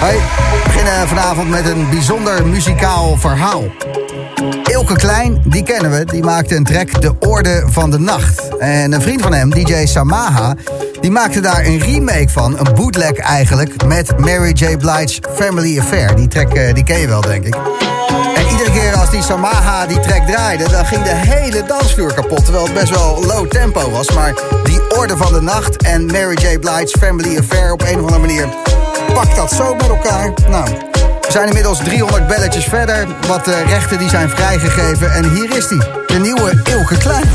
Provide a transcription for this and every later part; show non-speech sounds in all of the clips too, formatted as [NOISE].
Hoi, we beginnen vanavond met een bijzonder muzikaal verhaal. Ilke Klein, die kennen we, die maakte een track De Orde van de Nacht. En een vriend van hem, DJ Samaha, die maakte daar een remake van. Een bootleg eigenlijk, met Mary J. Blige's Family Affair. Die track eh, die ken je wel, denk ik. En iedere keer als die Samaha die track draaide... dan ging de hele dansvloer kapot, terwijl het best wel low tempo was. Maar die Orde van de Nacht en Mary J. Blige's Family Affair op een of andere manier Pak dat zo met elkaar. Nou, we zijn inmiddels 300 belletjes verder. Wat eh, rechten die zijn vrijgegeven. En hier is hij, de nieuwe Ilke Klein.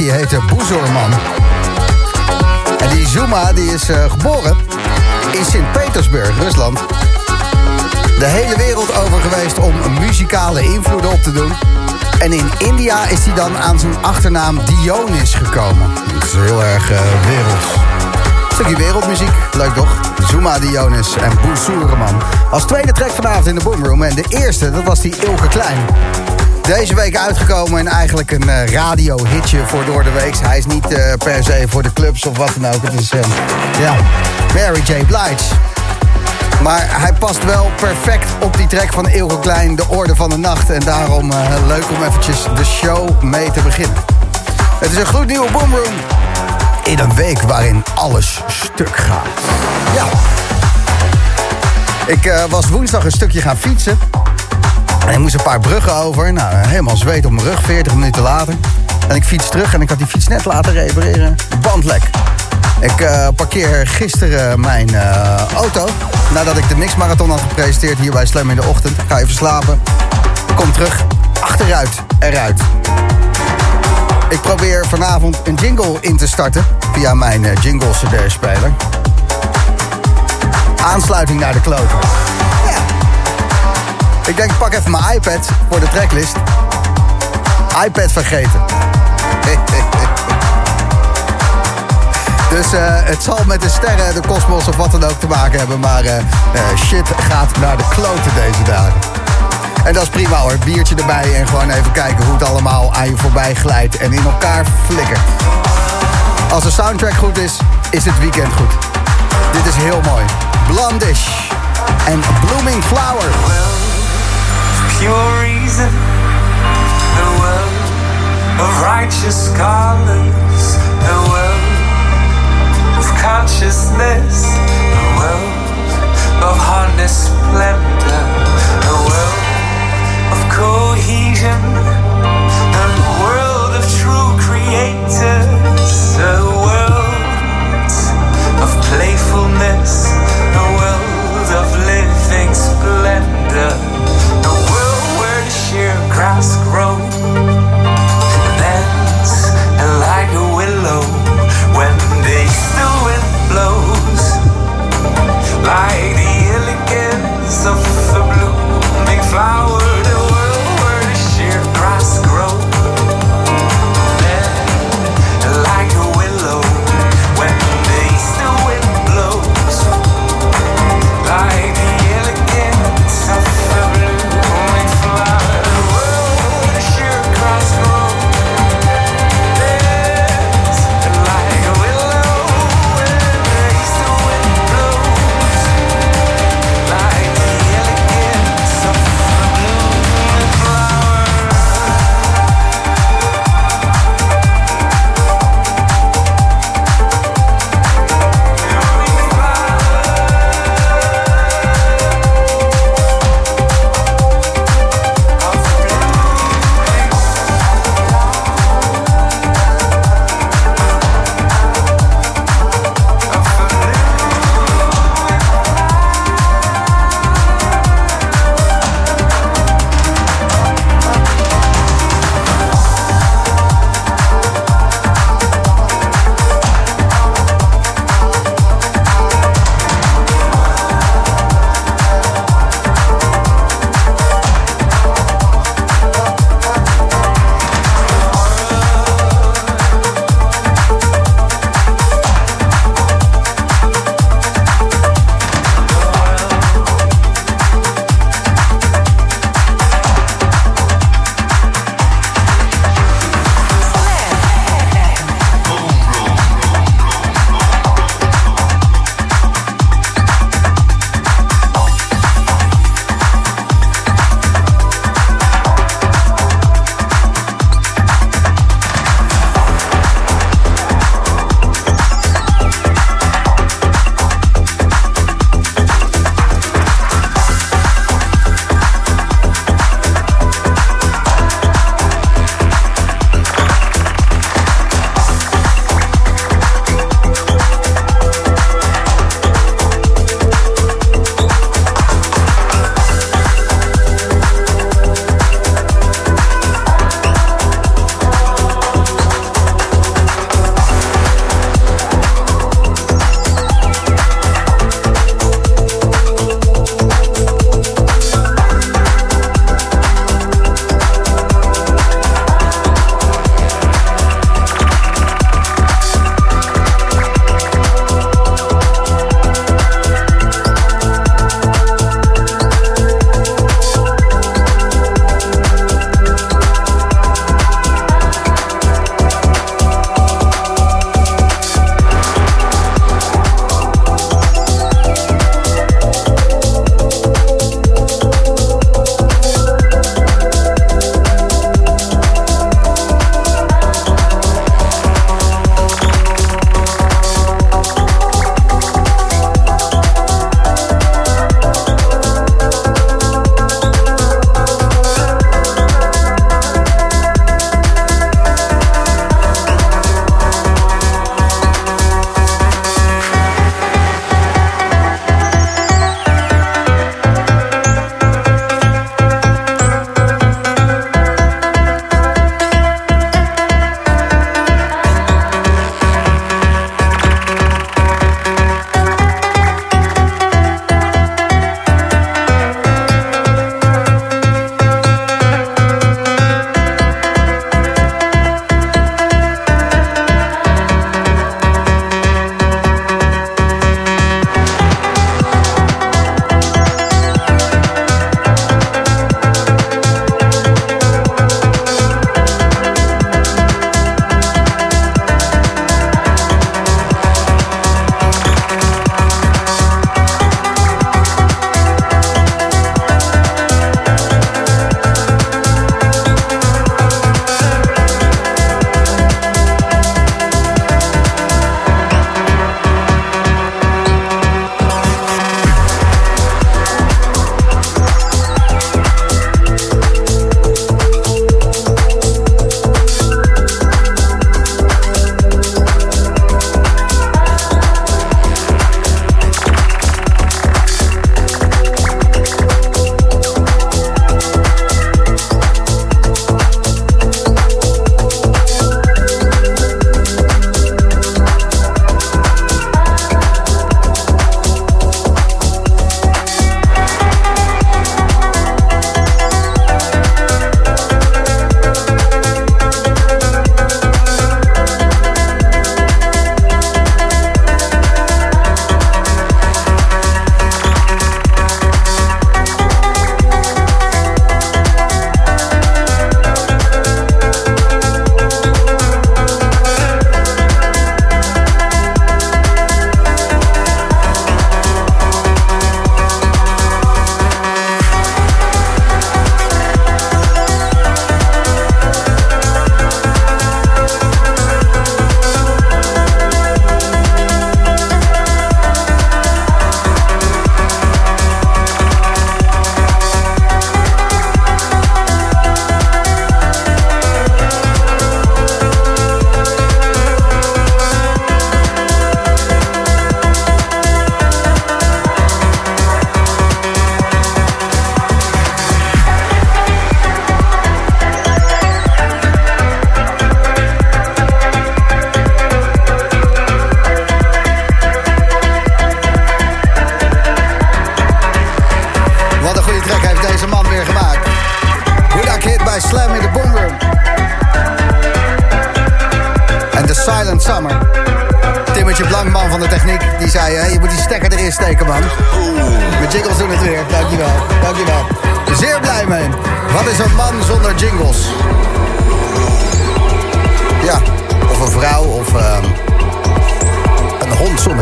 Trekje heette Boezorman. En die Zuma die is uh, geboren in Sint-Petersburg, Rusland. De hele wereld over geweest om muzikale invloeden op te doen. En in India is hij dan aan zijn achternaam Dionis gekomen. Dat is heel erg uh, werelds. Stukje wereldmuziek, leuk toch? Zuma Dionis en Boezorman. Als tweede track vanavond in de Boomroom. En de eerste, dat was die Ilke Klein. Deze week uitgekomen en eigenlijk een uh, radio-hitje voor Door de Weeks. Hij is niet uh, per se voor de clubs of wat dan ook. Het is, uh, ja, Mary J. Blige. Maar hij past wel perfect op die track van Ilke Klein, De Orde van de Nacht. En daarom leuk om eventjes de show mee te beginnen. Het is een gloednieuwe Boomroom. In een week waarin alles stuk gaat. Ja. Ik was woensdag een stukje gaan fietsen. En ik moest een paar bruggen over. Nou, helemaal zweet op mijn rug, 40 minuten later. En ik fiets terug en ik had die fiets net laten repareren. Bandlek. Ik uh, parkeer gisteren mijn uh, auto. Nadat ik de mixmarathon had gepresenteerd hier bij Slam in de ochtend. Ga even slapen. Kom terug. Achteruit. Eruit. Ik probeer vanavond een jingle in te starten. Via mijn uh, jingle cd-speler. Aansluiting naar de kloten. Ik denk, pak even mijn iPad voor de tracklist. iPad vergeten. [LAUGHS] dus uh, het zal met de sterren, de kosmos of wat dan ook te maken hebben. Maar uh, uh, shit gaat naar de kloten deze dagen. En dat is prima hoor. Biertje erbij en gewoon even kijken hoe het allemaal aan je voorbij glijdt. En in elkaar flikkert. Als de soundtrack goed is, is het weekend goed. Dit is heel mooi. Blondish en Blooming Flower. Pure reason, the world of righteous scholars, the world of consciousness, the world of harness splendor, the world of cohesion, the world of true creators, the world of playfulness, the world of living splendor, grass grow. Like a willow when the wind blows. Like the elegance of the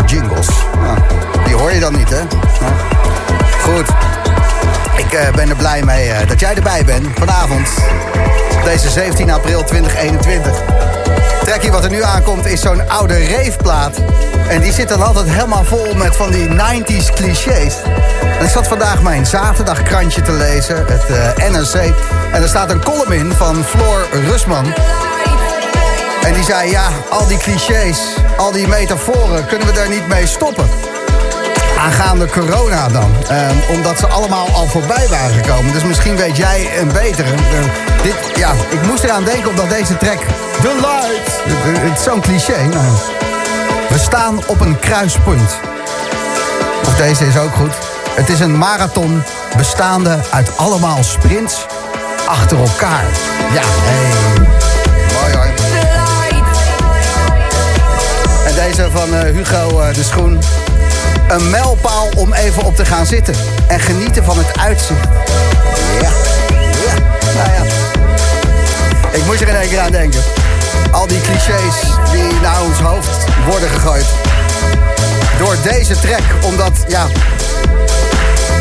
jingles. Nou, die hoor je dan niet, hè? Nou, goed. Ik eh, ben er blij mee eh, dat jij erbij bent vanavond. Deze 17 april 2021. Trekkie wat er nu aankomt is zo'n oude reefplaat. En die zit dan altijd helemaal vol met van die 90s clichés. En ik zat vandaag mijn zaterdagkrantje te lezen, het eh, NRC. En er staat een column in van Floor Rusman. Die zei, ja, al die clichés, al die metaforen, kunnen we daar niet mee stoppen? Aangaande corona dan. Ehm, omdat ze allemaal al voorbij waren gekomen. Dus misschien weet jij een betere. Eh, dit, ja, ik moest eraan denken omdat deze track... The Light. Het, is zo'n cliché. We staan op een kruispunt. Of deze is ook goed. Het is een marathon bestaande uit allemaal sprints achter elkaar. Ja, hey. Deze van eh, Hugo eh, de Schoen. Een mijlpaal om even op te gaan zitten. En genieten van het uitzicht. Ja, ja, nou ja. Ik moet er in één keer aan denken. Al die clichés die naar ons hoofd worden gegooid. Door deze track, omdat, ja...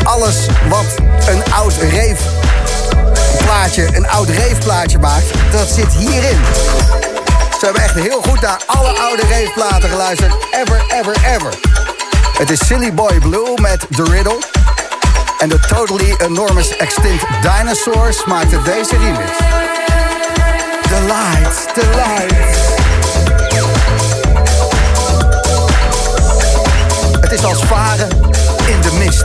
Alles wat een oud reefplaatje, een oud reefplaatje maakt... dat zit hierin. Ze hebben echt heel goed naar alle oude raveplaten geluisterd. Ever, ever, ever. Het is Silly Boy Blue met The Riddle. En de Totally Enormous Extinct Dinosaurs maakten deze remix. The lights, the lights. Het is als varen in de mist.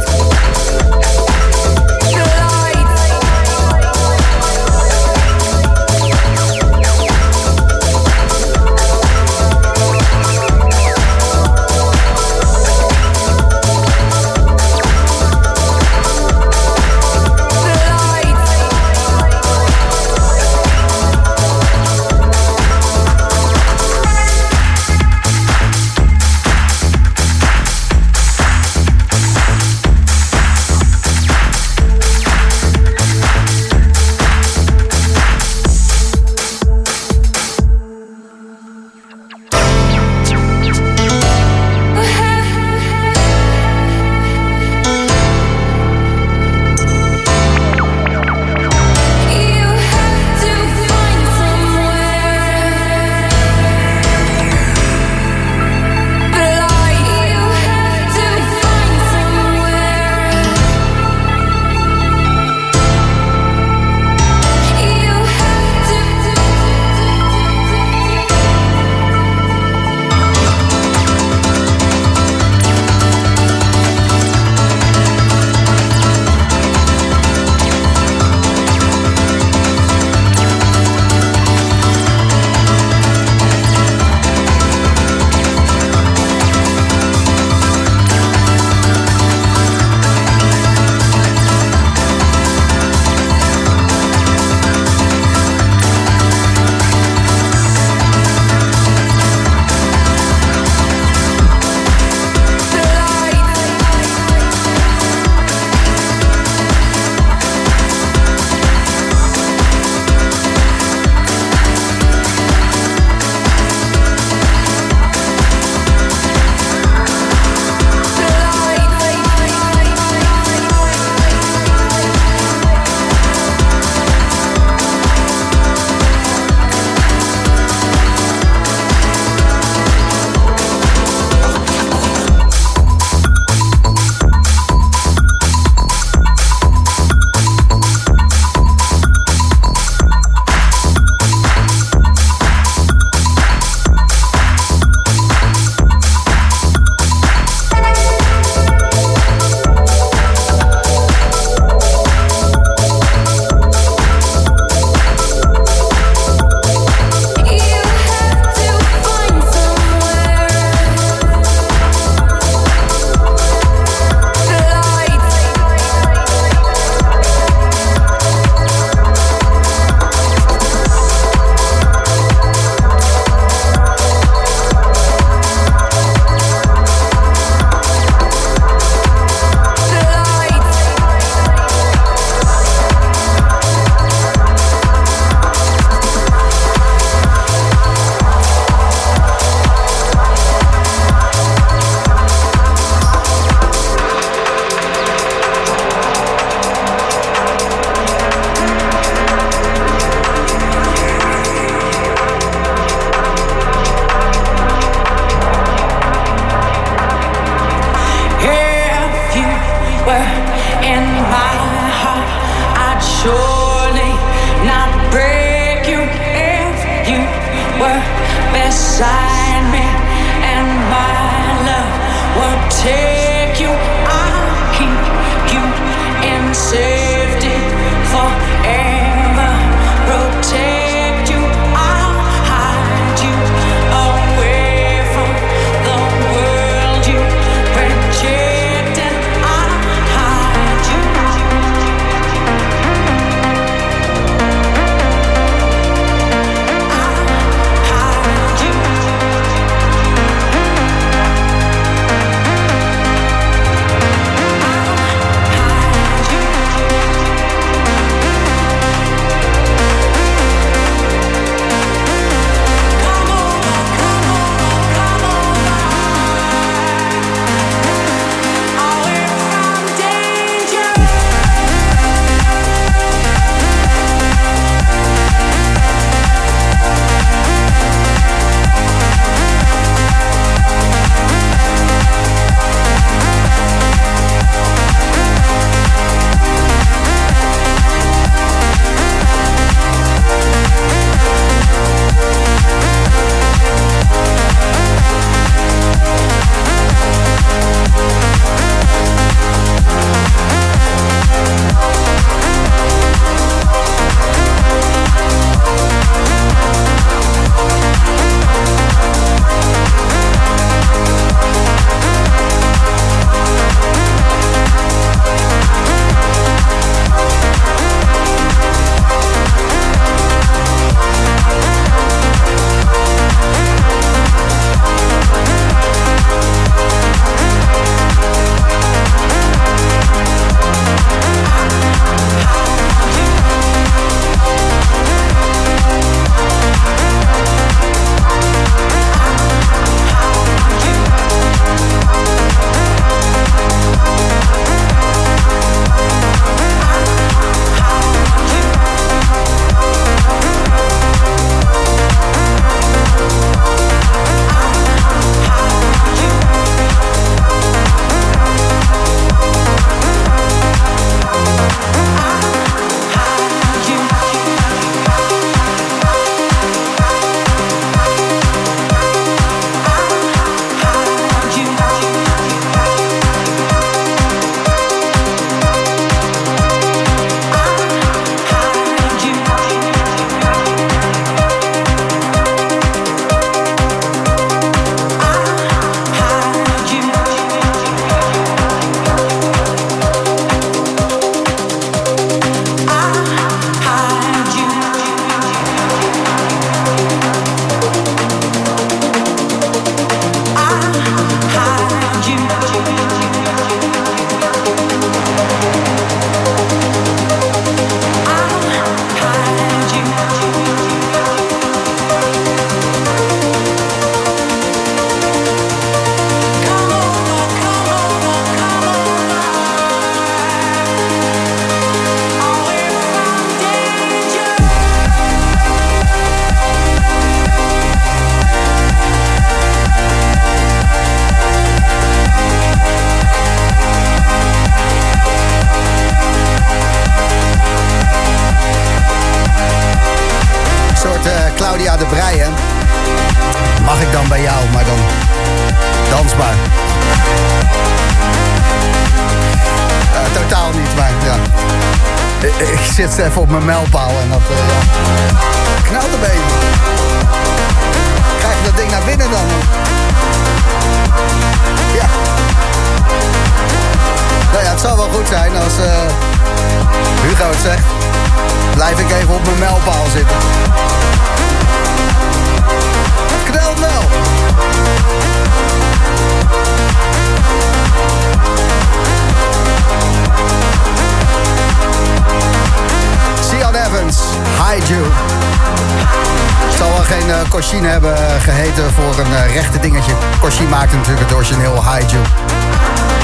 Uh, Coshin hebben eh, geheten voor een eh, rechte dingetje. Coshin maakte natuurlijk het origineel You.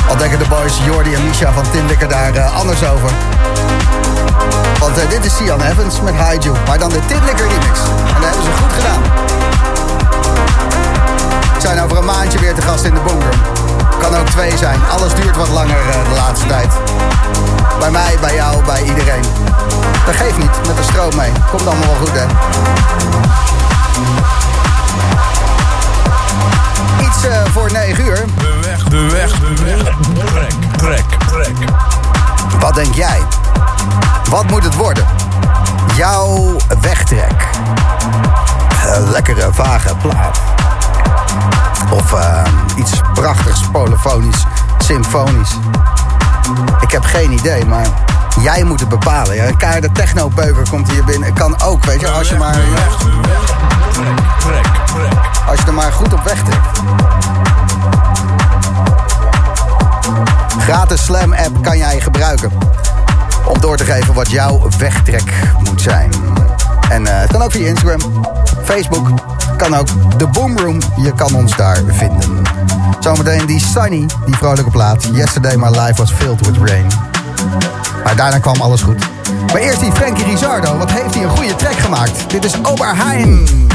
Al denken de boys Jordi en Misha van Tindikker daar eh, anders over. Want eh, dit is Sian Evans met You. Maar dan de Tinlicker remix. En dat hebben ze goed gedaan. We zijn over een maandje weer te gast in de Boomroom. Kan ook twee zijn. Alles duurt wat langer eh, de laatste tijd. Bij mij, bij jou, bij iedereen. Dat geeft niet, met de stroom mee. Komt allemaal wel goed, hè? Voor 9 uur. De weg, de weg, de weg. Trek, trek, trek. Wat denk jij? Wat moet het worden? Jouw wegtrek. Een lekkere, vage plaat. Of eh, iets prachtigs, polofonisch, symfonisch. Ik heb geen idee, maar jij moet het bepalen. Ja, een keiharde technobeuker komt hier binnen. Kan ook, weet je, als je maar, Als je er maar goed op wegtrekt. Gratis Slam app kan jij gebruiken. Om door te geven wat jouw wegtrek moet zijn. En eh, het kan ook via Instagram, Facebook. Kan ook de Boomroom. Je kan ons daar vinden. Zometeen die Sunny, die vrolijke plaat. Yesterday my life was filled with rain. Maar daarna kwam alles goed. Maar eerst die Frankie Rizardo. Wat heeft hij een goede track gemaakt? Dit is Oberheim.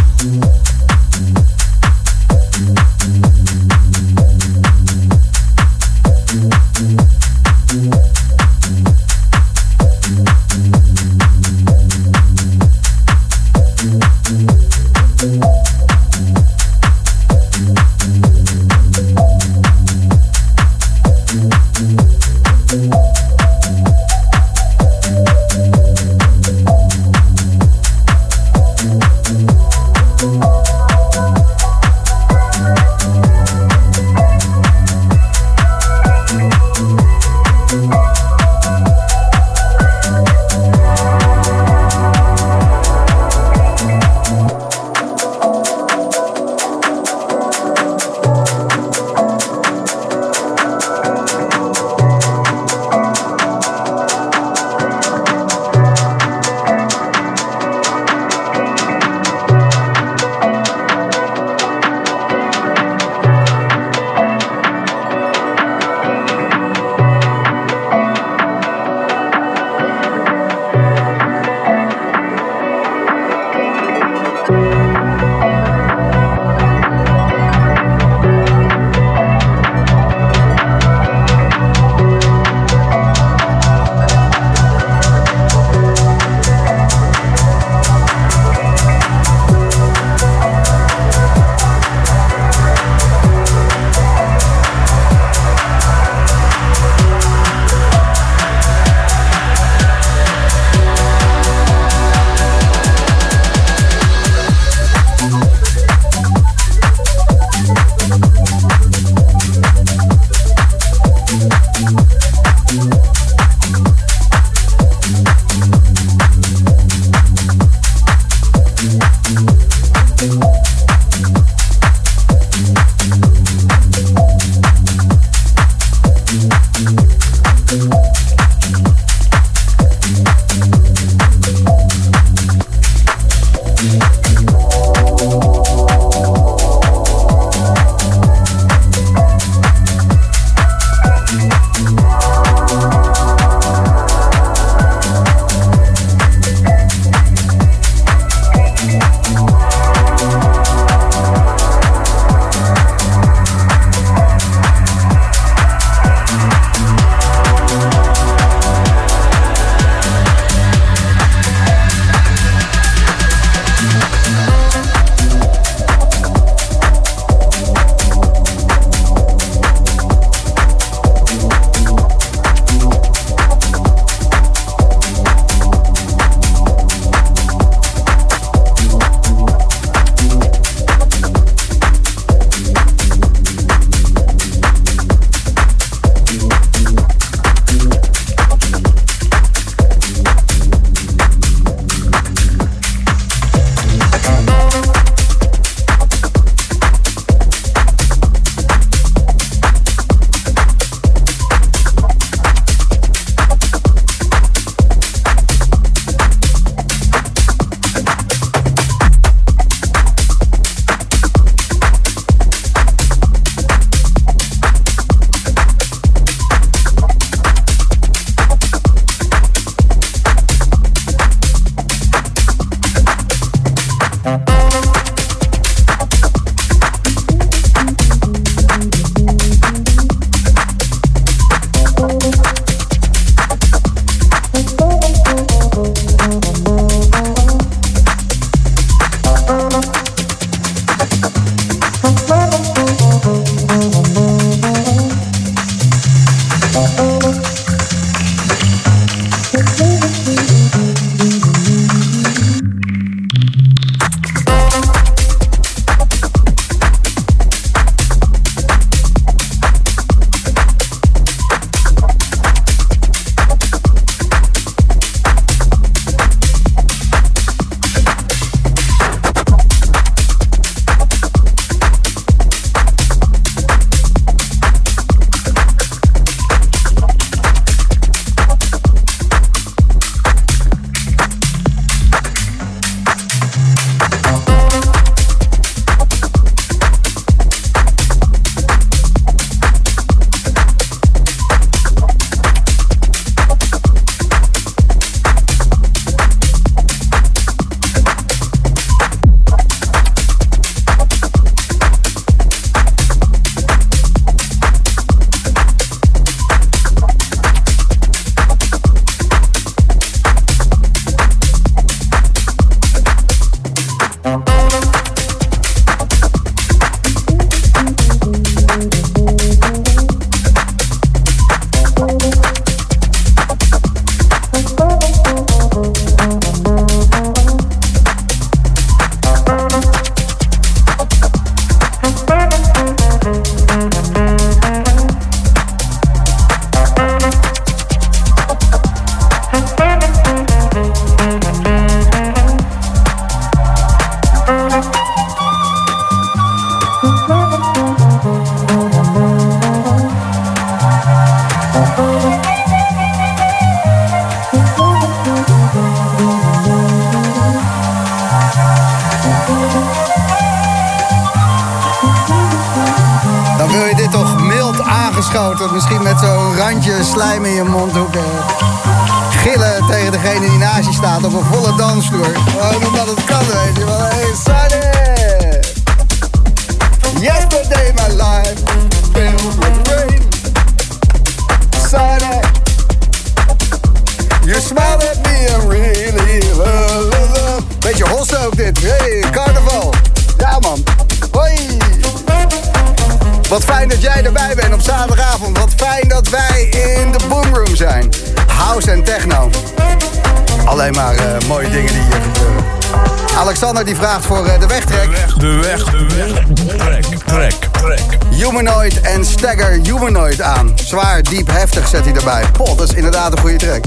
Vraagt voor eh, de wegtrek. De weg, de weg. Trek, trek, trek. Humanoid en Stagger Humanoid aan. Zwaar, diep, heftig zet hij erbij. Pot, dat is inderdaad een goede track.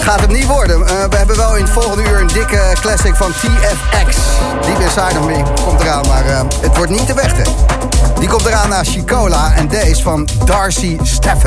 Gaat het niet worden. Eh, we hebben wel in het volgende uur een dikke classic van TFX. Deep Inside of Me komt eraan, maar eh, het wordt niet de wegtrek. Die komt eraan naar Chicola en deze van Darcy Steffen.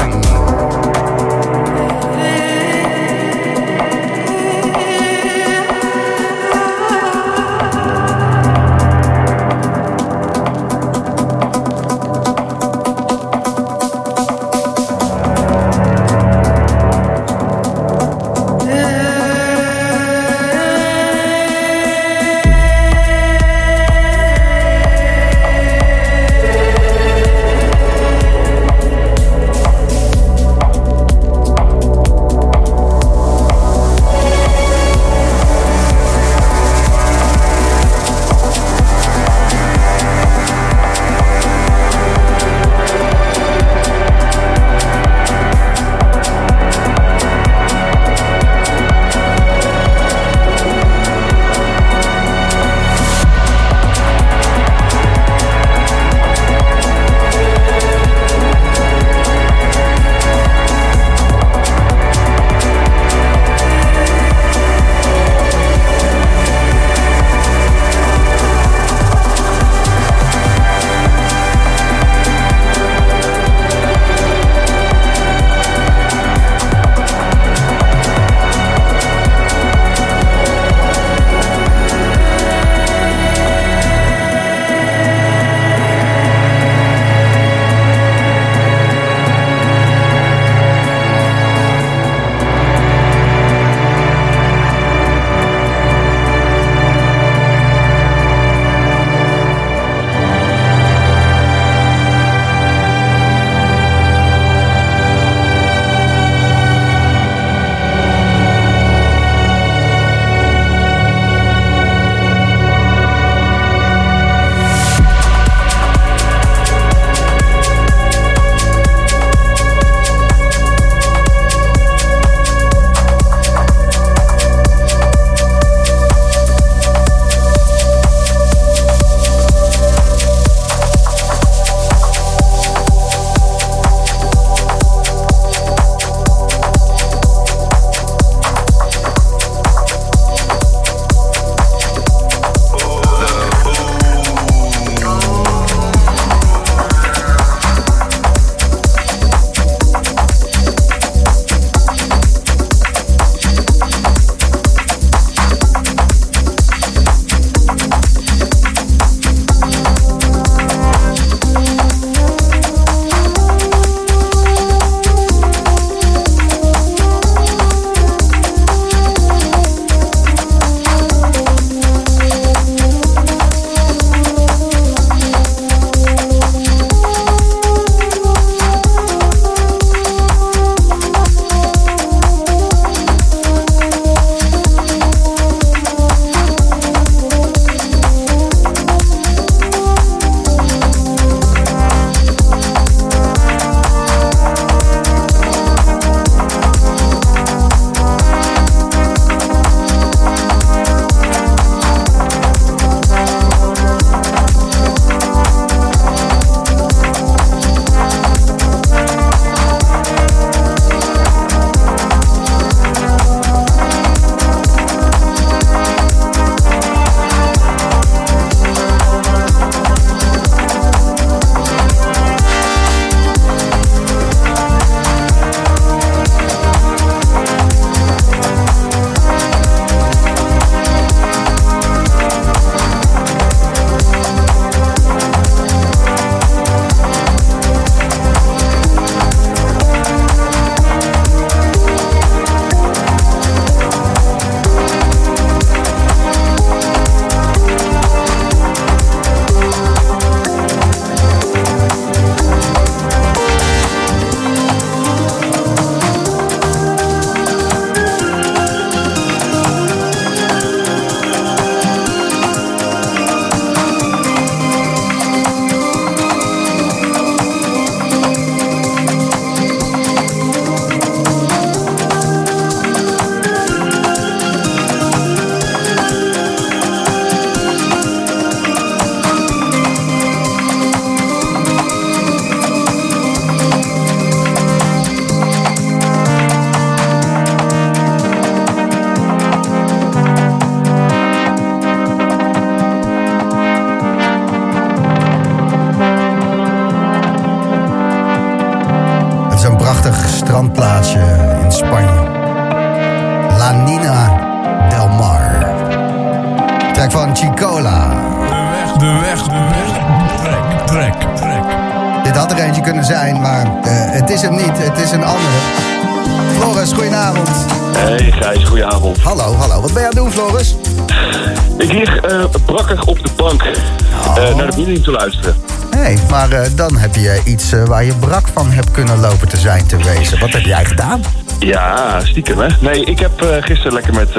Meeting te luisteren. Hey, maar eh, dan heb je iets eh, waar je brak van hebt kunnen lopen te zijn te wezen. Wat heb jij gedaan? Ja, stiekem hè. Nee, ik heb eh, gisteren lekker met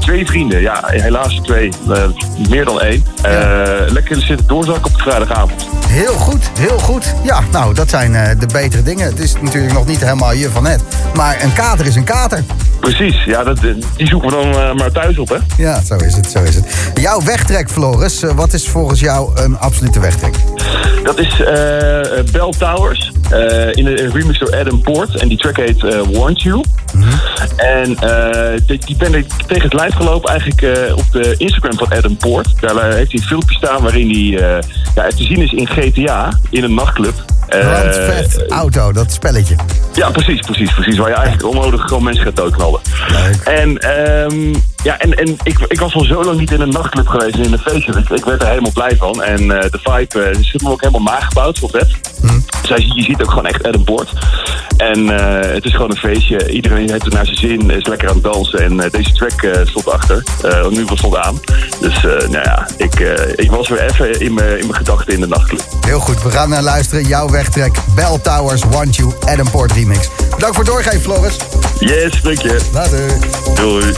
twee vrienden, ja helaas twee, meer dan één, eh, lekker zitten doorzakken op de vrijdagavond. Heel goed, heel goed. Ja, nou, dat zijn de betere dingen. Het is natuurlijk nog niet helemaal je van net. Maar een kater is een kater. Precies, ja, dat, die zoeken we dan eh, maar thuis op hè. Ja, zo is het, zo is het. Jouw wegtrek, Floris. eh, wat is volgens jou een absolute wegtrek? Dat is eh, eh, Bell Towers. eh, in een remix door Adam Port. En die track heet eh Want You. En eh, die, die ben ik tegen het lijf gelopen eigenlijk eh, op de Instagram van Adam Port. Daar eh, heeft hij een filmpje staan waarin hij eh, ja, te zien is in GTA, in een nachtclub. Eh, Grand Theft Auto, dat spelletje. Ja, precies, precies, precies. Waar je eigenlijk onnodig gewoon mensen gaat doodknallen. En, ehm, ja, en, en ik, ik was al zo lang niet in een nachtclub geweest en in een feestje. Ik, ik werd er helemaal blij van. En eh, de vibe uh, zit me ook helemaal nagebouwd, zo vet. Dus je ziet ook gewoon echt Adam Board. En eh, het is gewoon een feestje. Iedereen heeft het naar zijn zin, is lekker aan het dansen. En eh, deze track eh, stond achter. Eh nu was stond aan. Dus eh, nou ja, ik, eh, ik was weer even in mijn in mijn gedachten in de nachtclub. Heel goed, we gaan naar luisteren. Jouw wegtrek, Bell Towers, Want You, Adam Port remix. Bedankt voor het doorgeven, Floris. Yes, dank je. Later. Doei.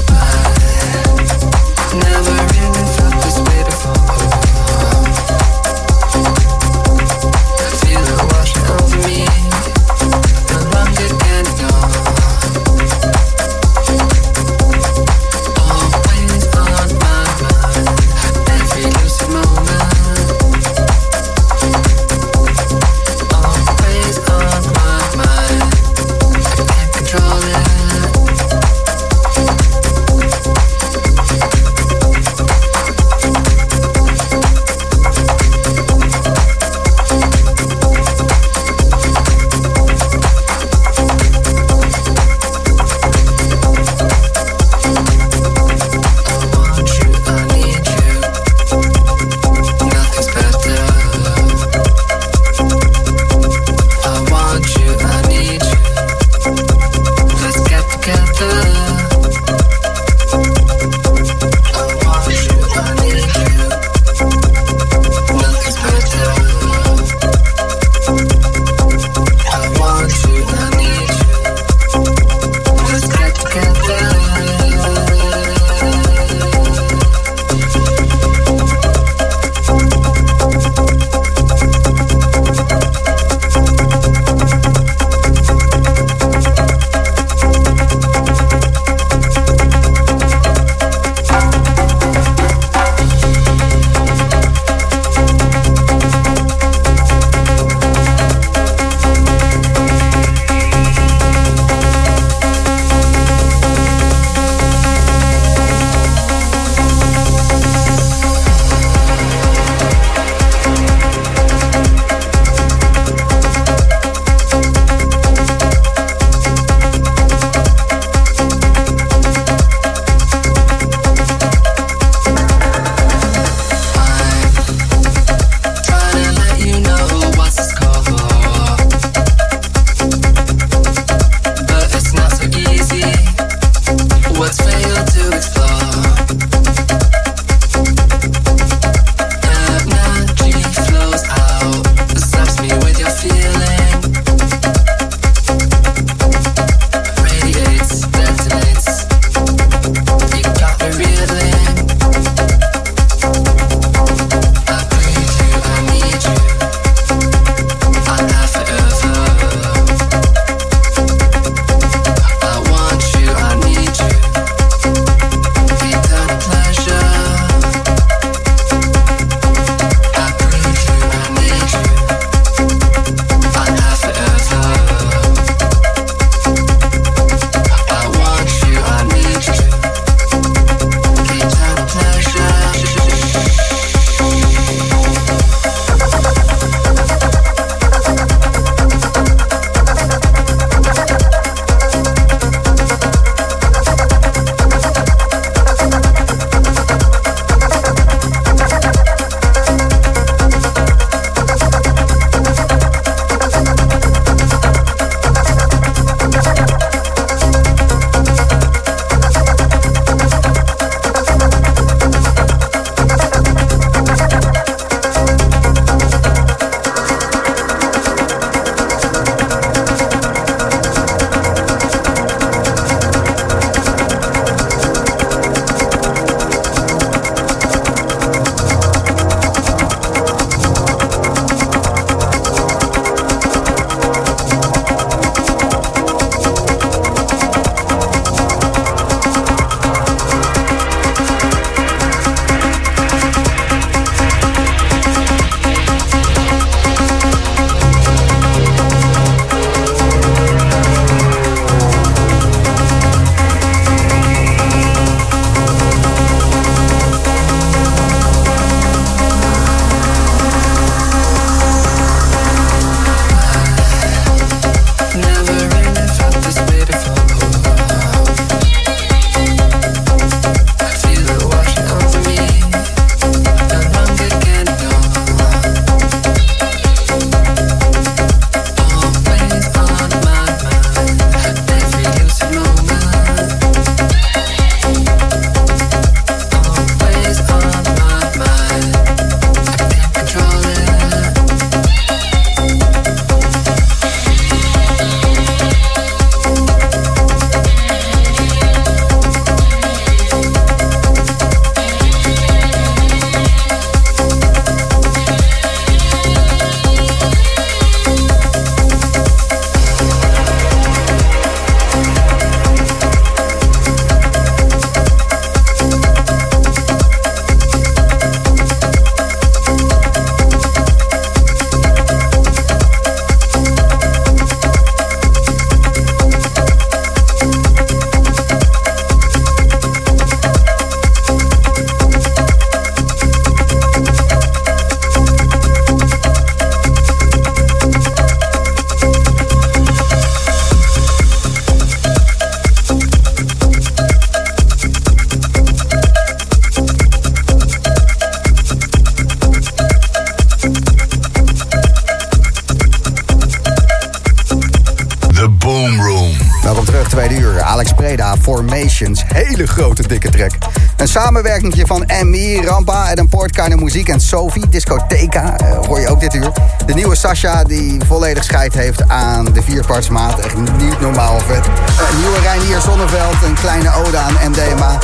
Sophie. Discotheca, eh, hoor je ook dit uur. De nieuwe Sasha, die volledig scheid heeft aan de vierpartsmaat. Echt niet normaal vet. Een nieuwe Reinier Zonneveld, een kleine ode aan MDMA.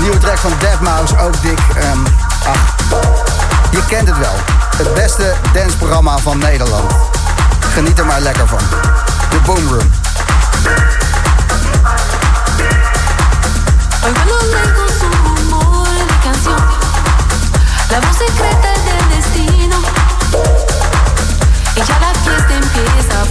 Nieuwe track van Deadmau5, ook dik. Ehm, ach, je kent het wel. Het beste danceprogramma van Nederland. Geniet er maar lekker van. De Boom Room. La voz secreta del destino. Y ya la fiesta empieza,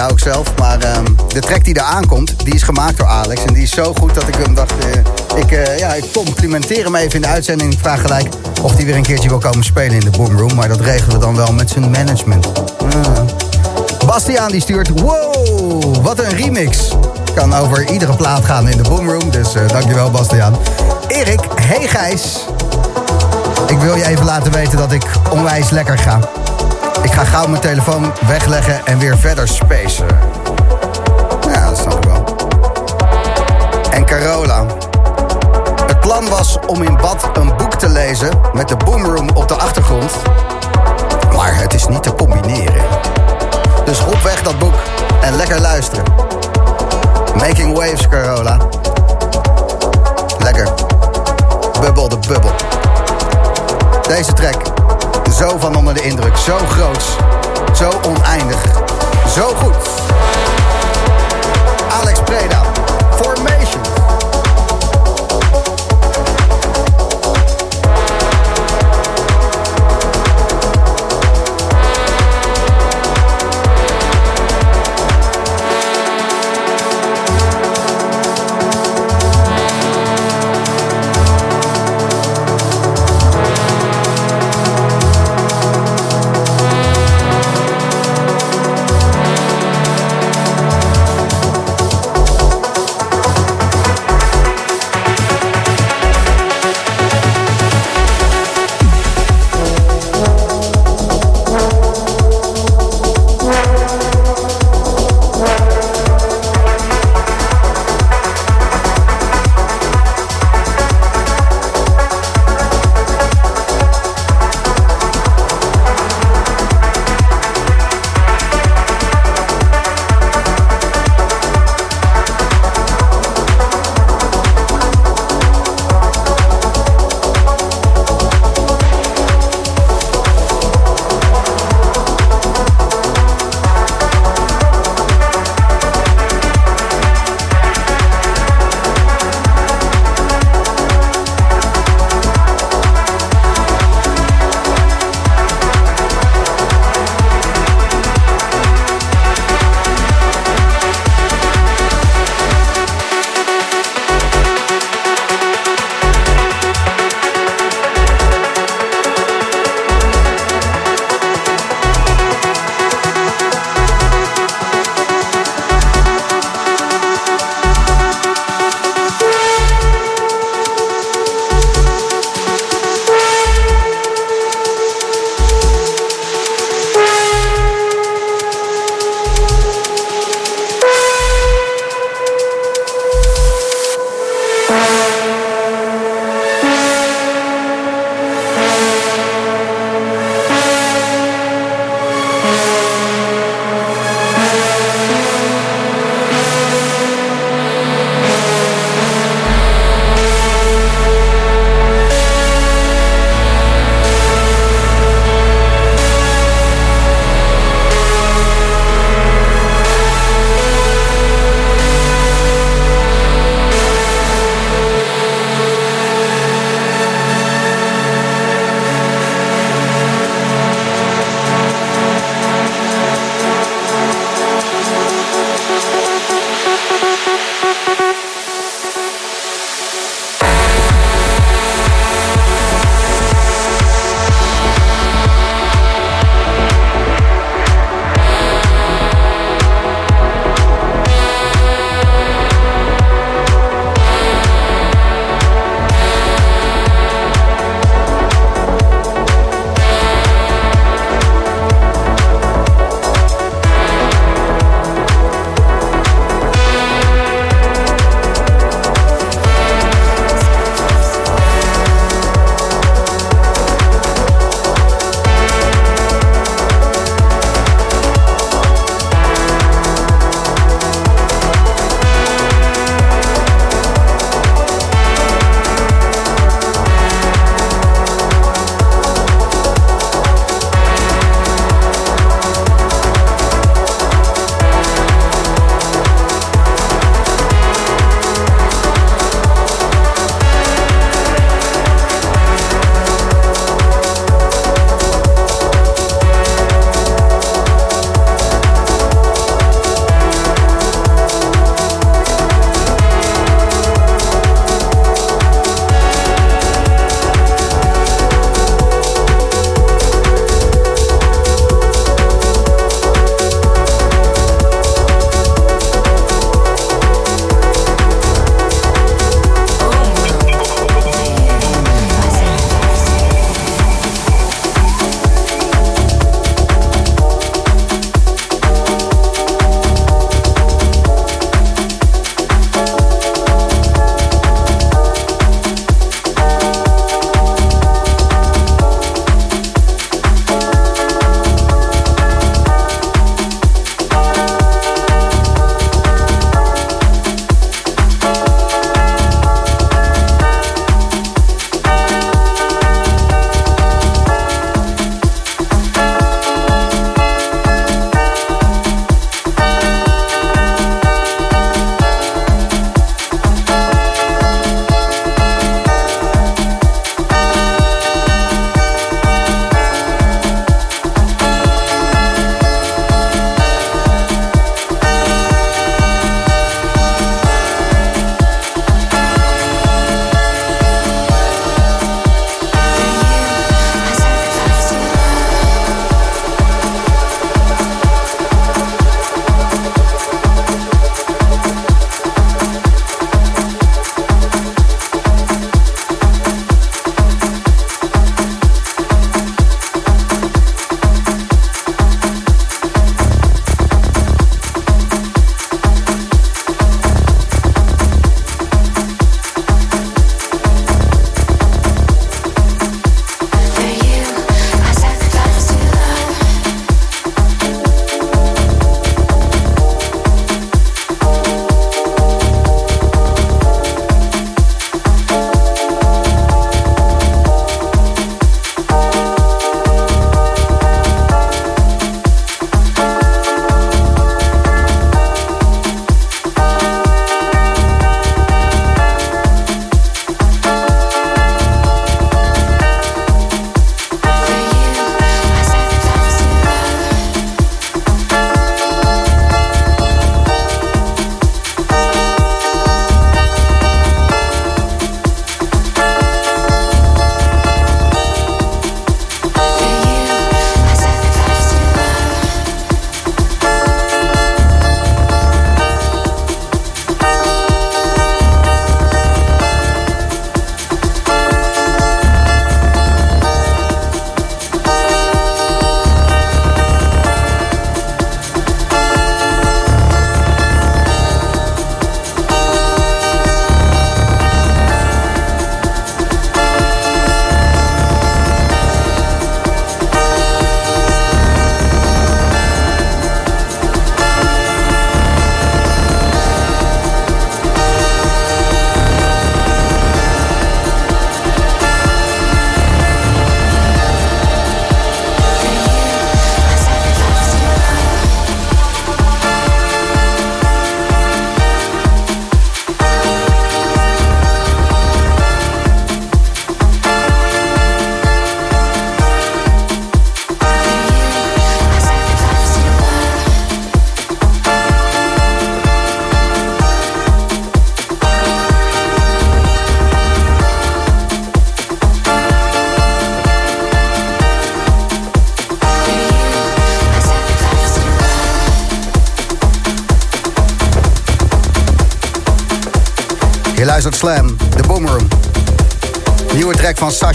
die, zelf. Maar ehm, de track die er aankomt, die is gemaakt door Alex. En die is zo goed dat ik hem dacht... eh, ik, eh, ja, ik complimenteer hem even in de uitzending. Ik vraag gelijk of hij weer een keertje wil komen spelen in de Boomroom. Maar dat regelen we dan wel met zijn management. Ah. Bastiaan die stuurt... Wow, wat een remix. Kan over iedere plaat gaan in de Boomroom. Dus eh, dankjewel Bastiaan. Erik, hey Gijs. Ik wil je even laten weten dat ik onwijs lekker ga. Ik ga gauw mijn telefoon wegleggen en weer verder spacen. Ja, dat snap ik wel. En Carola. Het plan was om in bad een boek te lezen met de boomroom op de achtergrond. Maar het is niet te combineren. Dus hop weg dat boek en lekker luisteren. Making waves, Carola. Lekker. Bubbel de bubbel. Deze track, zo van onder de indruk, zo groots, zo oneindig, zo goed.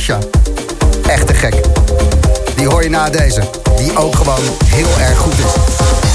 Sasha. Echt te gek. Die hoor je na deze. Die ook gewoon heel erg goed is.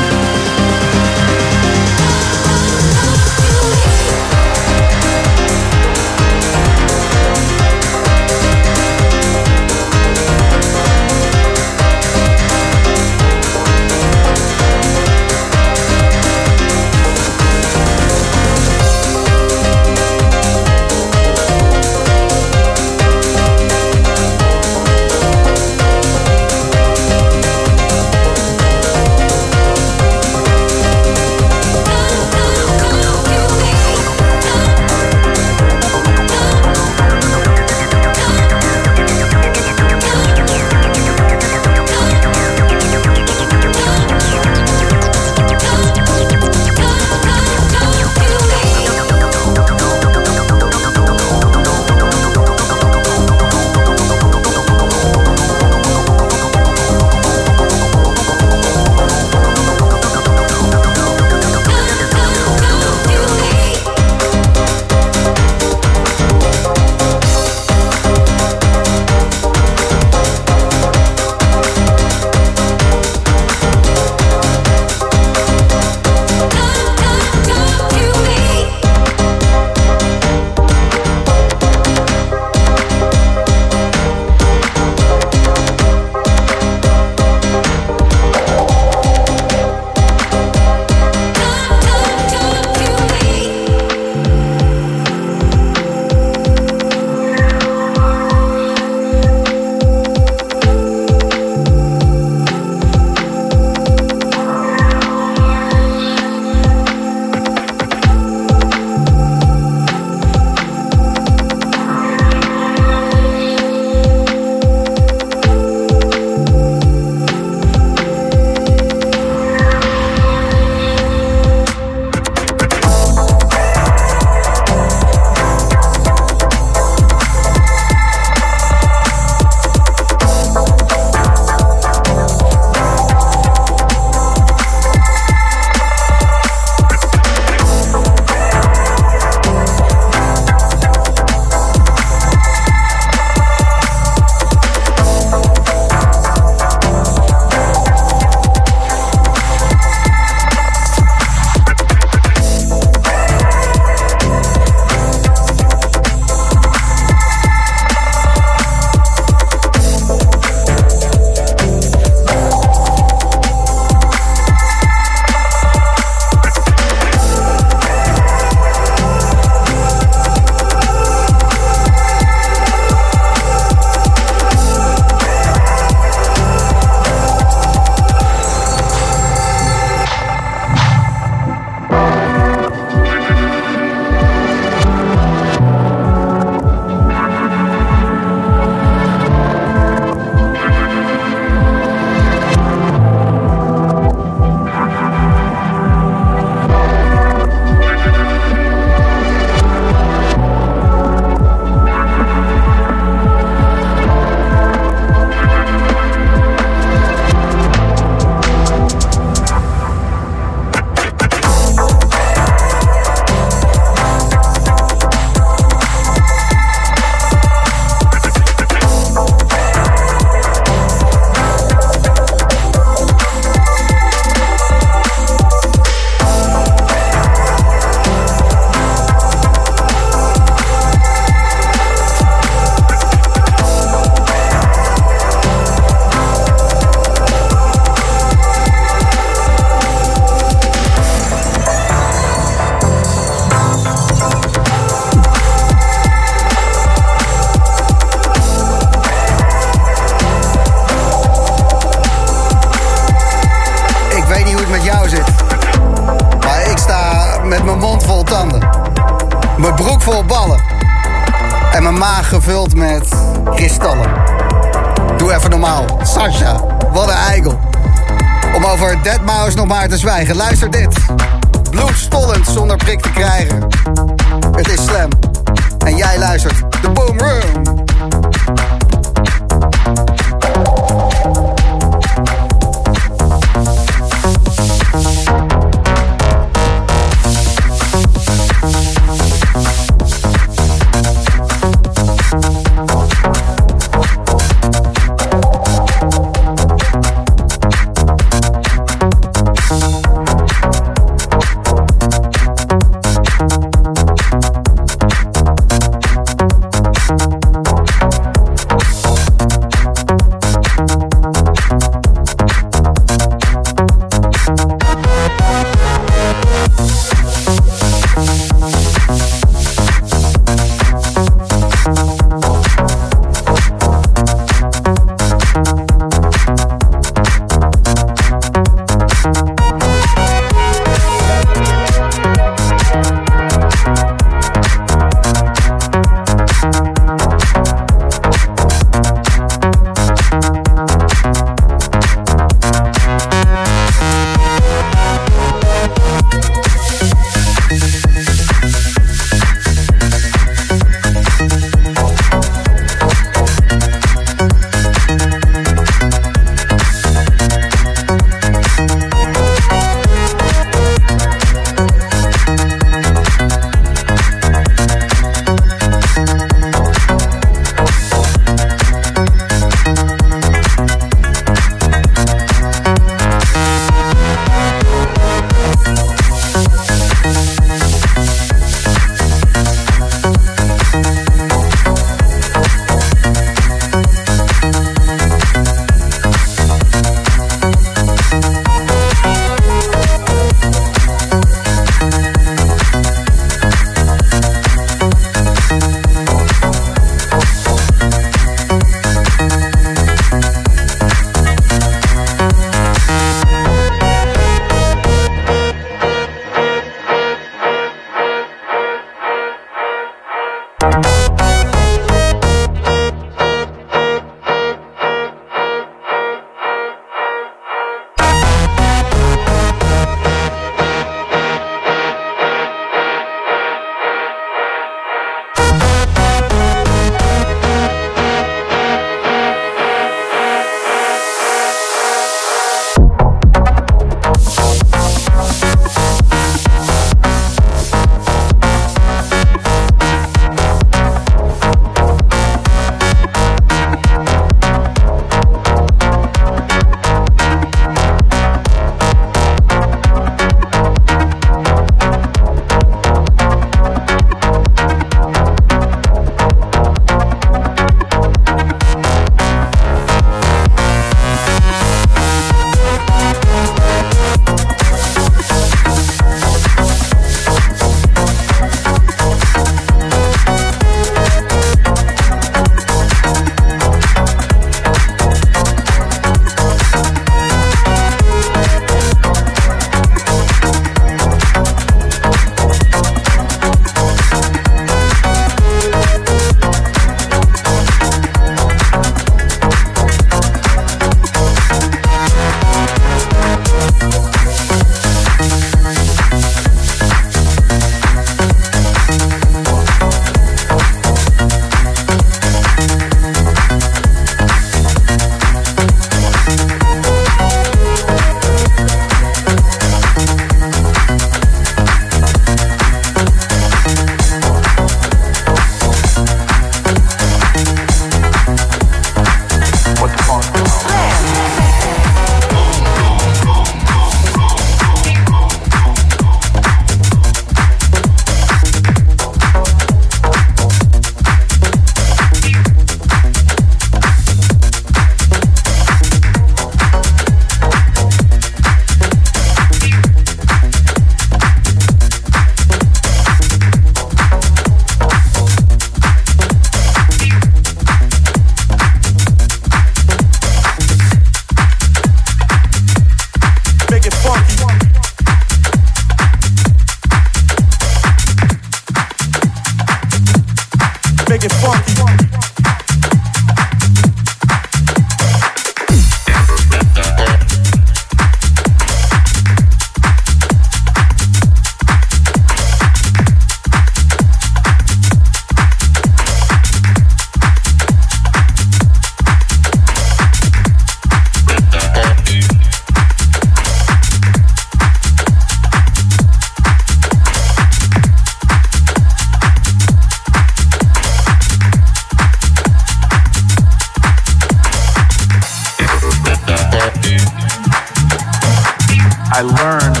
I learned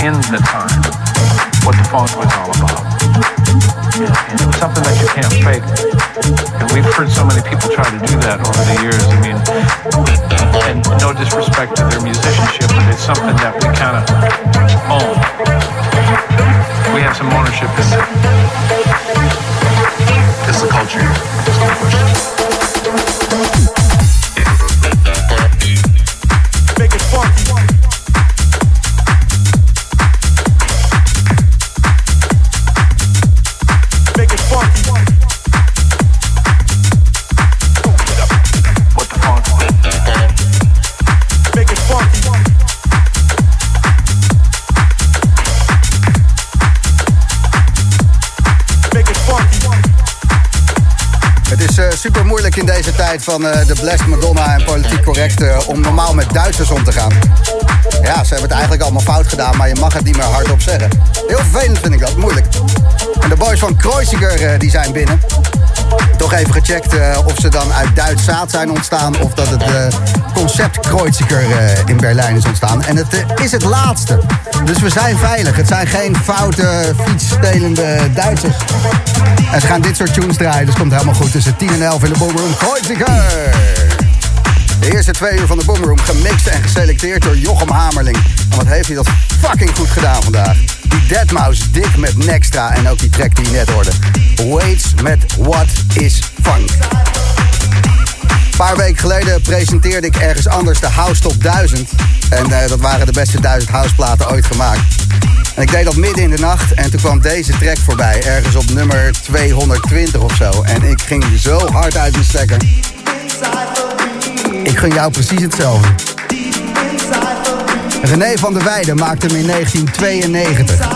in the time what the funk was all about. And, and it was something that you can't fake. And we've heard so many people try to do that over the years. I mean, and no disrespect to their musicianship, but it's something that we kind of own. We have some ownership in it. Van eh, de Blessed Madonna en politiek correct eh, om normaal met Duitsers om te gaan. Ja, ze hebben het eigenlijk allemaal fout gedaan, maar je mag het niet meer hardop zeggen. Heel vervelend vind ik dat, moeilijk. En de boys van Kreuziger eh, die zijn binnen. Toch even gecheckt of ze dan uit Duits zaad zijn ontstaan of dat het concept Kreuziger in Berlijn is ontstaan. En het is het laatste. Dus we zijn veilig. Het zijn geen foute, fietsstelende Duitsers. En ze gaan dit soort tunes draaien, dus komt helemaal goed. Tussen 10 en 11 in de Boomroom Kreuziger. De eerste twee uur van de Boomroom gemixt en geselecteerd door Jochem Hamerling. En wat heeft hij dat fucking goed gedaan vandaag. Die Deadmau5 dik met Nextra en ook die track die net hoorde. Waits met What is Funk. Een paar weken geleden presenteerde ik ergens anders de House Top 1000. En eh, dat waren de beste 1000 houseplaten ooit gemaakt. En ik deed dat midden in de nacht en toen kwam deze track voorbij. Ergens op nummer 220 of zo. En ik ging zo hard uit mijn stekker. Ik gun jou precies hetzelfde. René van der Weijden maakte hem in 1992.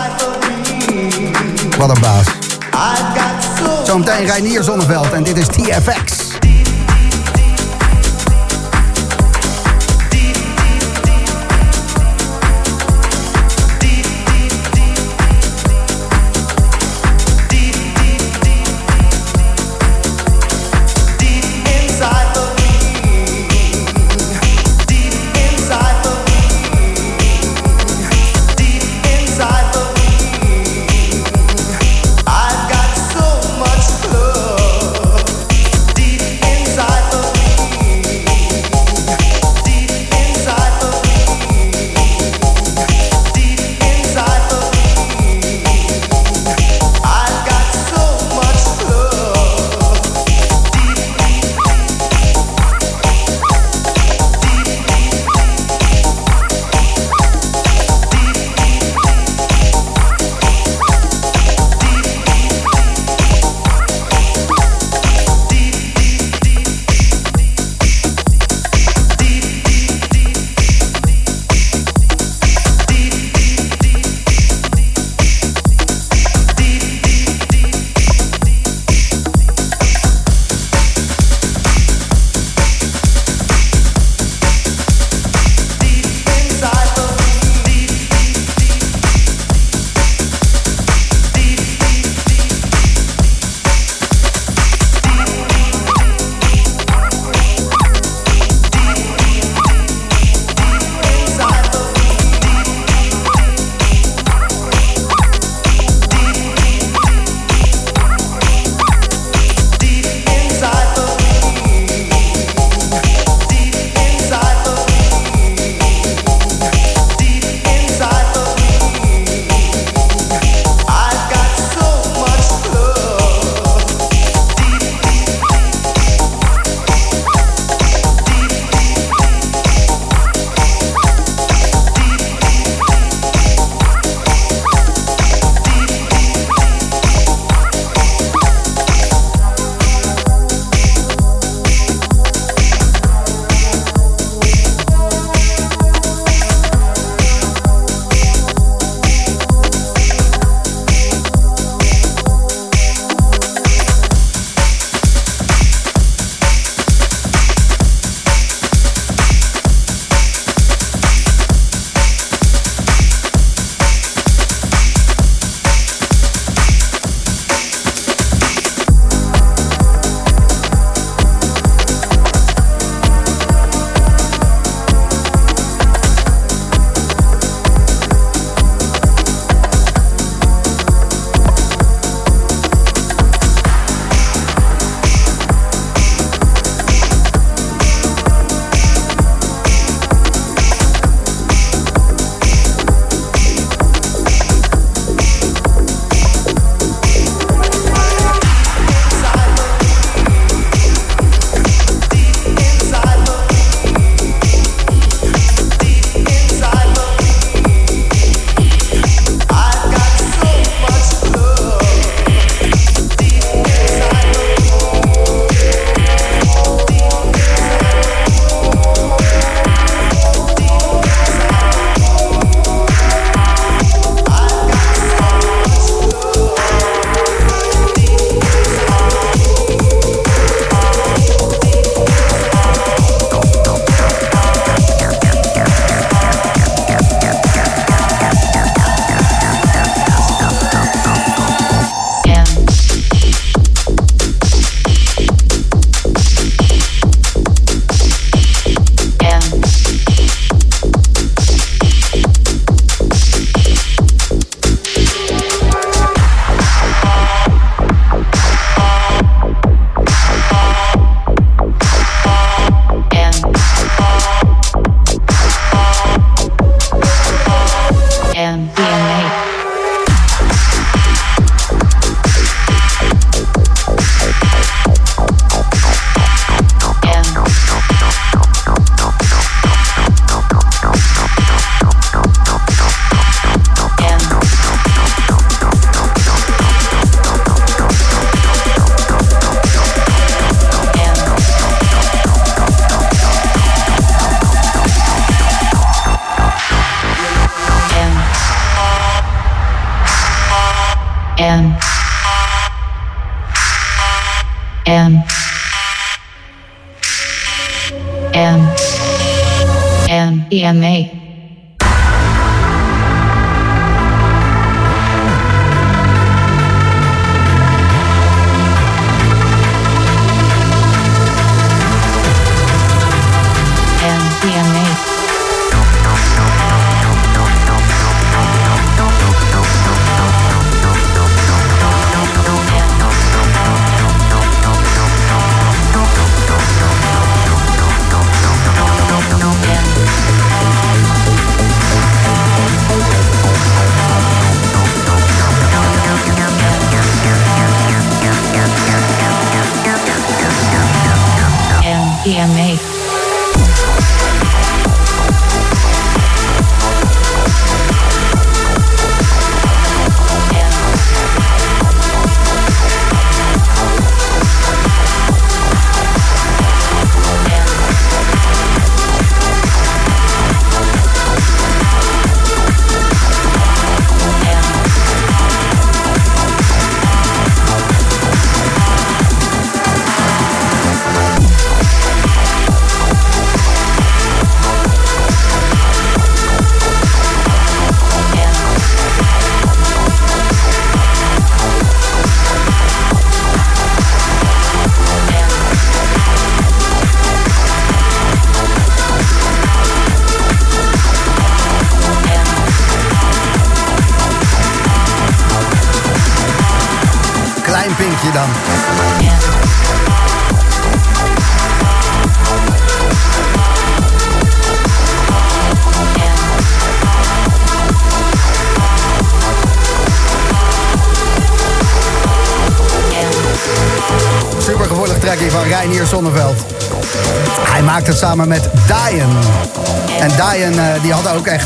Wat een baas. Zometeen Reinier Zonneveld en dit is TFX.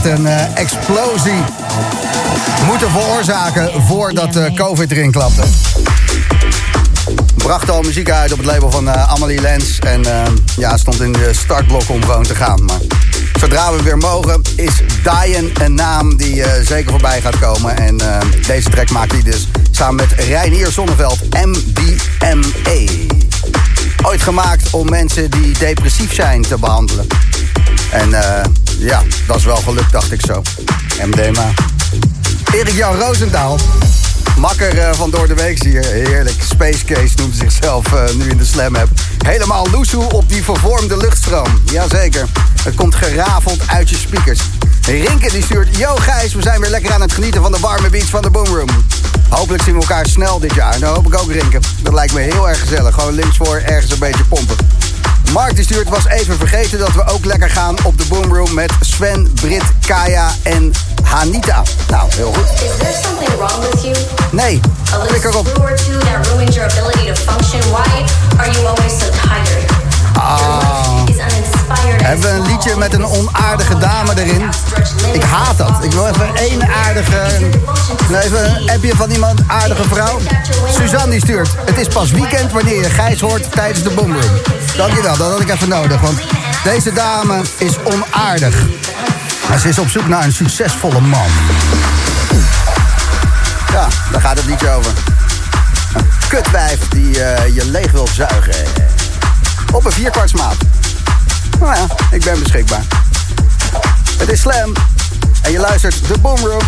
Een eh, explosie moeten veroorzaken voordat eh, COVID erin klapte. Bracht al muziek uit op het label van eh, Amelie Lens. En ja, stond in de startblok om gewoon te gaan. Maar zodra we weer mogen, is Diane een naam die zeker voorbij gaat komen. En deze track maakt hij dus samen met Reinier Zonneveld, MDMA. Ooit gemaakt om mensen die depressief zijn te behandelen. En ja, dat is wel gelukt, dacht ik zo. MDMA. Erik Jan Roosendaal. Makker eh, van Door de Week hier. Heerlijk. Space Case noemt zichzelf eh, nu in de Slam App. Helemaal loesoe op die vervormde luchtstroom. Jazeker. Het komt gerafeld uit je speakers. Rinke die stuurt... Yo Gijs, we zijn weer lekker aan het genieten van de warme beats van de Boomroom. Hopelijk zien we elkaar snel dit jaar. Nou hoop ik ook Rinke. Dat lijkt me heel erg gezellig. Gewoon links voor ergens een beetje pompen. Mark die stuurt was even vergeten dat we ook lekker gaan op de Boomroom met Sven, Brit, Kaya en Hanita. Nou, heel goed. Is there something wrong with you? Nee, klik erop. screw or two that ruins your ability to function? Why are you always so tired? Ah. Hebben we een liedje met een onaardige dame erin? Ik haat dat. Ik wil even één aardige... Nou, even een appje van iemand, aardige vrouw. Suzanne die stuurt. Het is pas weekend wanneer je Gijs hoort tijdens de Boomroom. Dankjewel, dat had ik even nodig. Want deze dame is onaardig. Maar ze is op zoek naar een succesvolle man. Ja, daar gaat het liedje over. Een kutwijf die eh, je leeg wil zuigen. Op een vierkwartsmaat. Nou ja, ik ben beschikbaar. Het is Slam. En je luistert de Boomroom.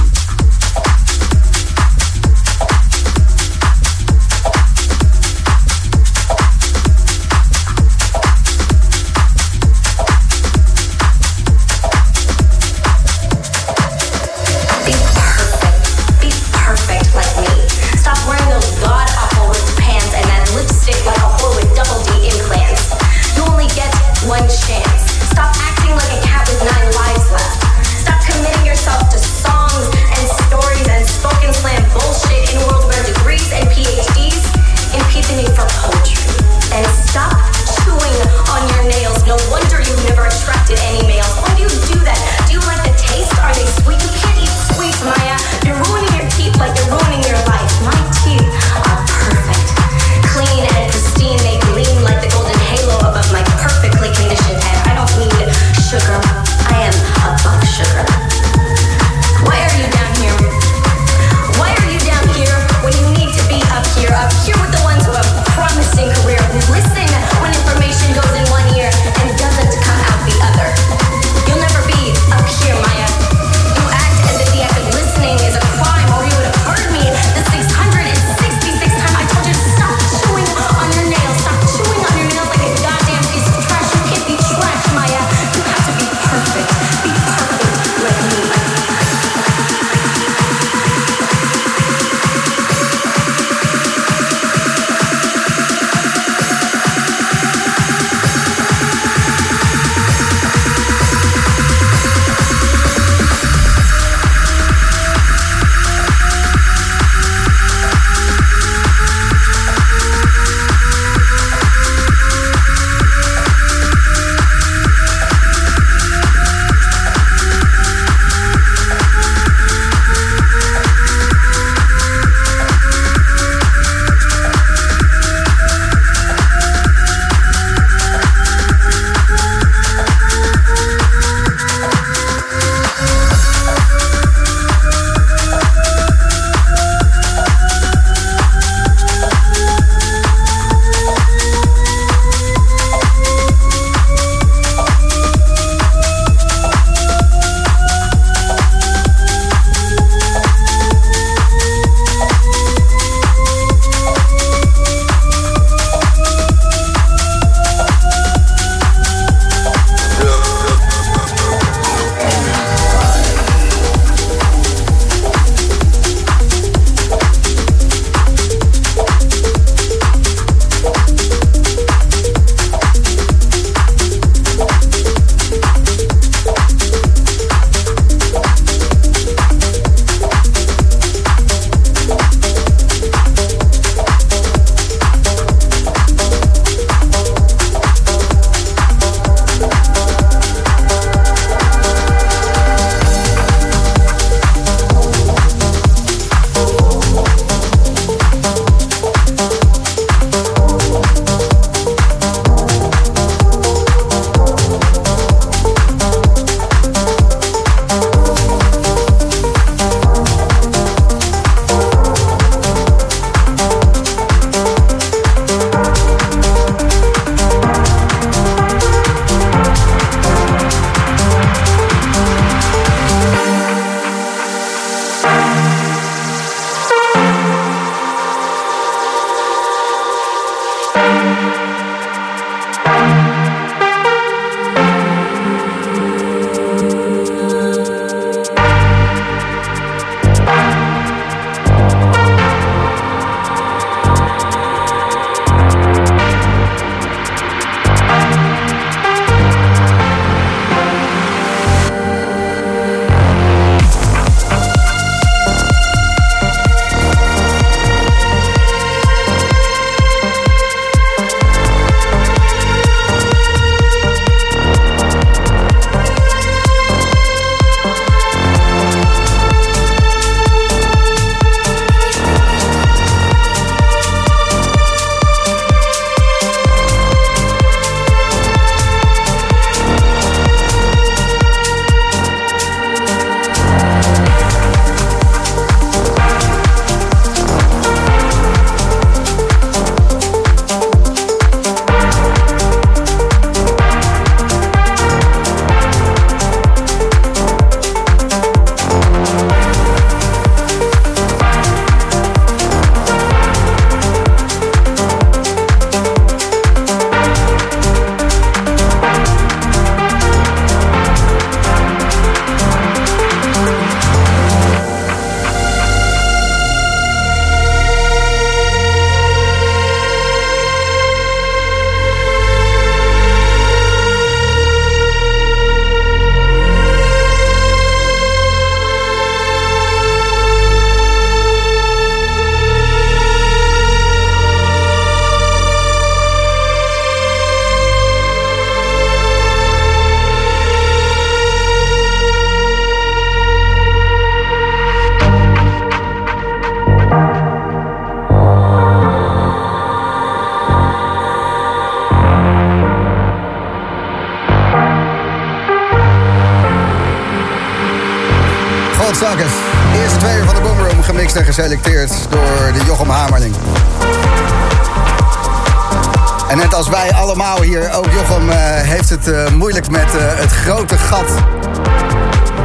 Eh, moeilijk met eh, het grote gat.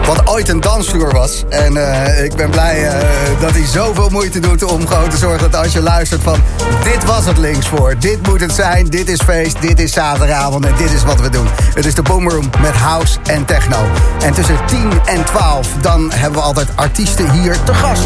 Wat ooit een dansvloer was. En eh, ik ben blij dat hij zoveel moeite doet om gewoon te zorgen dat als je luistert van... Dit was het links voor, dit moet het zijn, dit is feest, dit is zaterdagavond en dit is wat we doen. Het is de Boomroom met house en techno. En tussen 10 en 12 dan hebben we altijd artiesten hier te gast.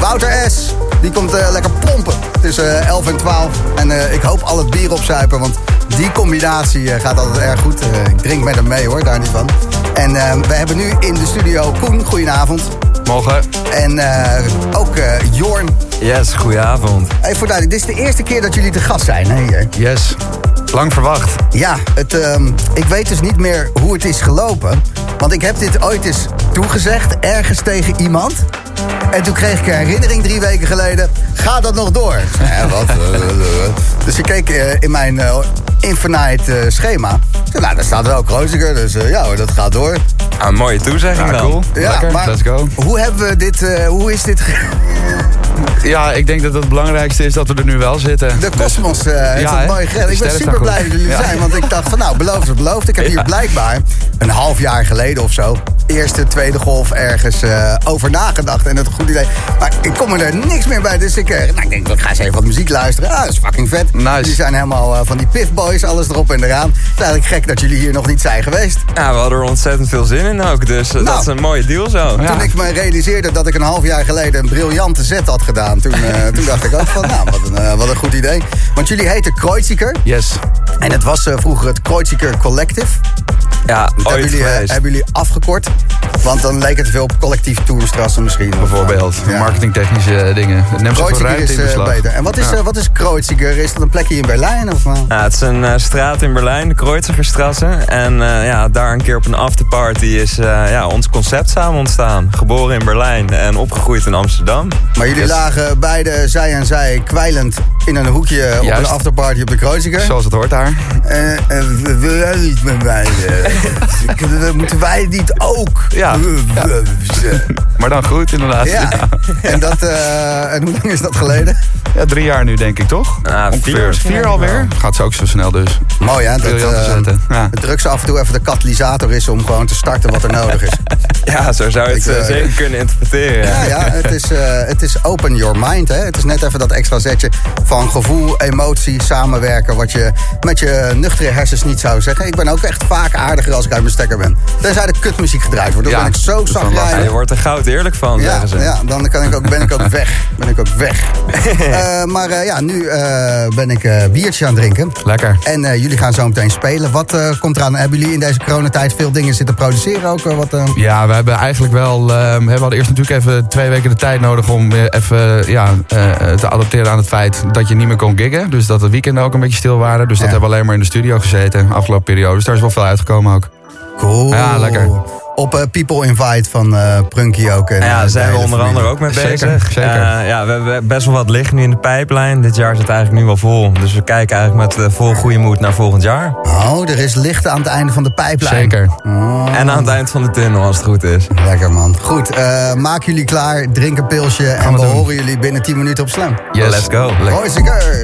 Wouter S. Die komt lekker pompen tussen eh, 11 en 12. En ik hoop al het bier opzuipen, want die combinatie eh, gaat altijd erg goed. Eh, ik drink met hem mee hoor, daar niet van. En eh, we hebben nu in de studio Koen, goedenavond. Morgen. En eh, ook eh, Jorn. Yes, goedenavond. Hey, voor duidelijk, dit is de eerste keer dat jullie te gast zijn hè, hier. Yes. Lang verwacht. Ja, het, ehm, ik weet dus niet meer hoe het is gelopen. Want ik heb dit ooit eens toegezegd, ergens tegen iemand. En toen kreeg ik een herinnering drie weken geleden. Ga dat nog door? [LAUGHS] Ja, wat? Dus ik keek eh, in mijn eh, Infinite eh, schema. Nou, daar staat wel Kreuziger, dus eh, ja dat gaat door. Ah, een mooie toezegging Ja, dan. cool. Ja, Lekker, maar let's go. Hoe hebben we dit, eh, hoe is dit... ge- [LAUGHS] Ja, ik denk dat het belangrijkste is dat we er nu wel zitten. De kosmos eh, heeft ja, het mooi gered. Ik ben super blij dat jullie er Ja. zijn. Want ik dacht van nou, beloofd is beloofd. Ik heb [LAUGHS] hier blijkbaar een half jaar geleden of zo... eerste, tweede golf ergens eh, over nagedacht. En dat is een goed idee. Maar ik kom er niks meer bij. Dus ik, eh, nou, ik denk, ik ga eens even wat muziek luisteren. Ah, dat is fucking vet. Nice. Die zijn helemaal eh, van die piffboys, alles erop en eraan. Het is eigenlijk gek dat jullie hier nog niet zijn geweest. Ja, we hadden er ontzettend veel zin in ook, dus eh, Nou. dat is een mooie deal zo. Toen ik me realiseerde dat ik een half jaar geleden een briljante zet had gedaan... toen, eh, [LAUGHS] toen dacht ik ook van, nou, wat een, wat een goed idee. Want jullie heten Kreuziger. Yes. En het was vroeger het Kreuziger Collective. Ja, hebben jullie, eh, hebben jullie afgekort. Want dan leek het veel op collectief tourstrassen misschien. Bijvoorbeeld. Ja. Marketingtechnische eh, dingen. Het neemt zoveel Kreuziger ruimte is in eh, beslag. beter. En wat is, Ja. wat is Kreuziger? Is dat een plekje in Berlijn? Of? Ja, het is een straat in Berlijn, de Kreuzigerstrasse. En ja, daar een keer op een afterparty is ja, ons concept samen ontstaan. Geboren in Berlijn en opgegroeid in Amsterdam. Maar jullie lagen beide zij en zij kwijlend in een hoekje op Juist. een afterparty op de Kreuziger. Zoals het hoort daar. Eh, eh, we willen niet met mij. eh. [LAUGHS] Moeten wij niet ook? Ja. [LAUGHS] Maar dan goed, inderdaad. Ja. [LAUGHS] En, dat, eh, en hoe lang is dat geleden? Ja, drie jaar nu, denk ik, toch? Ja, vier Vier wel. alweer? Gaat ze ook zo snel dus. Mooi hè, dat eh, zetten. Ja. het drugs af en toe even de katalysator is om gewoon te starten wat er nodig is. Ja, zo zou je het Ik, eh, eh, zeker kunnen interpreteren. Ja, ja het, is, eh, het is open your mind. Hè? Het is net even dat extra zetje van gevoel, emotie, samenwerken... wat je met je nuchtere hersens niet zou zeggen. Ik ben ook echt vaak aardiger als ik uit mijn stekker ben. Tenzij de kutmuziek gedraaid wordt. Dan Ja, ben ik zo zagrijnig. je wordt er goud eerlijk van, Ja, ze. ja, dan kan ik ook, ben ik ook [LAUGHS] weg. Ben ik ook weg. [LAUGHS] Maar ja, nu ben ik biertje aan het drinken. Lekker. En jullie gaan zo meteen spelen. Wat komt eraan? Hebben jullie in deze coronatijd veel dingen zitten produceren ook? wat? Ja, we hebben eigenlijk wel. eh, we hadden eerst natuurlijk even twee weken de tijd nodig om eh, even ja, eh, te adapteren aan het feit dat je niet meer kon giggen. Dus dat de weekenden ook een beetje stil waren. Dus dat Ja. hebben we alleen maar in de studio gezeten afgelopen periode. Dus daar is wel veel uitgekomen ook. Cool. Ja, lekker. Op eh, People Invite van eh Prunky ook. En, Ja, daar zijn we onder familie. andere ook mee bezig. zeker. Eh, ja, we hebben best wel wat liggen nu in de pijplijn. Dit jaar zit eigenlijk nu wel vol. Dus we kijken eigenlijk met vol goede moed naar volgend jaar. Oh, er is licht aan het einde van de pijplijn. Zeker. Oh, En aan het eind van de tunnel, als het goed is. Lekker man. Goed, maak jullie klaar, drink een pilsje en we horen jullie binnen 10 minuten op Slam. Yes. Let's go. Hoi, zeker.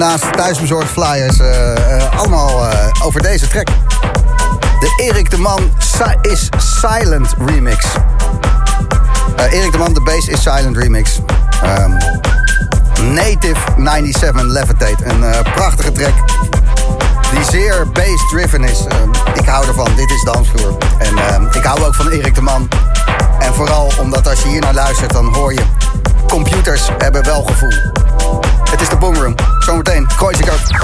Naast thuisbezorgd flyers, eh, eh, allemaal eh, over deze track. De Erik de Man is Silent remix. Erik de Man, de Bass is Silent remix. Ehm, Native 97 Levitate. Een prachtige track die zeer bass-driven is. Ehm, ik hou ervan, dit is dansvloer. En ehm, ik hou ook van Erik de Man. En vooral omdat als je hier naar luistert, dan hoor je... computers hebben wel gevoel. Zometeen, gooi ik ook.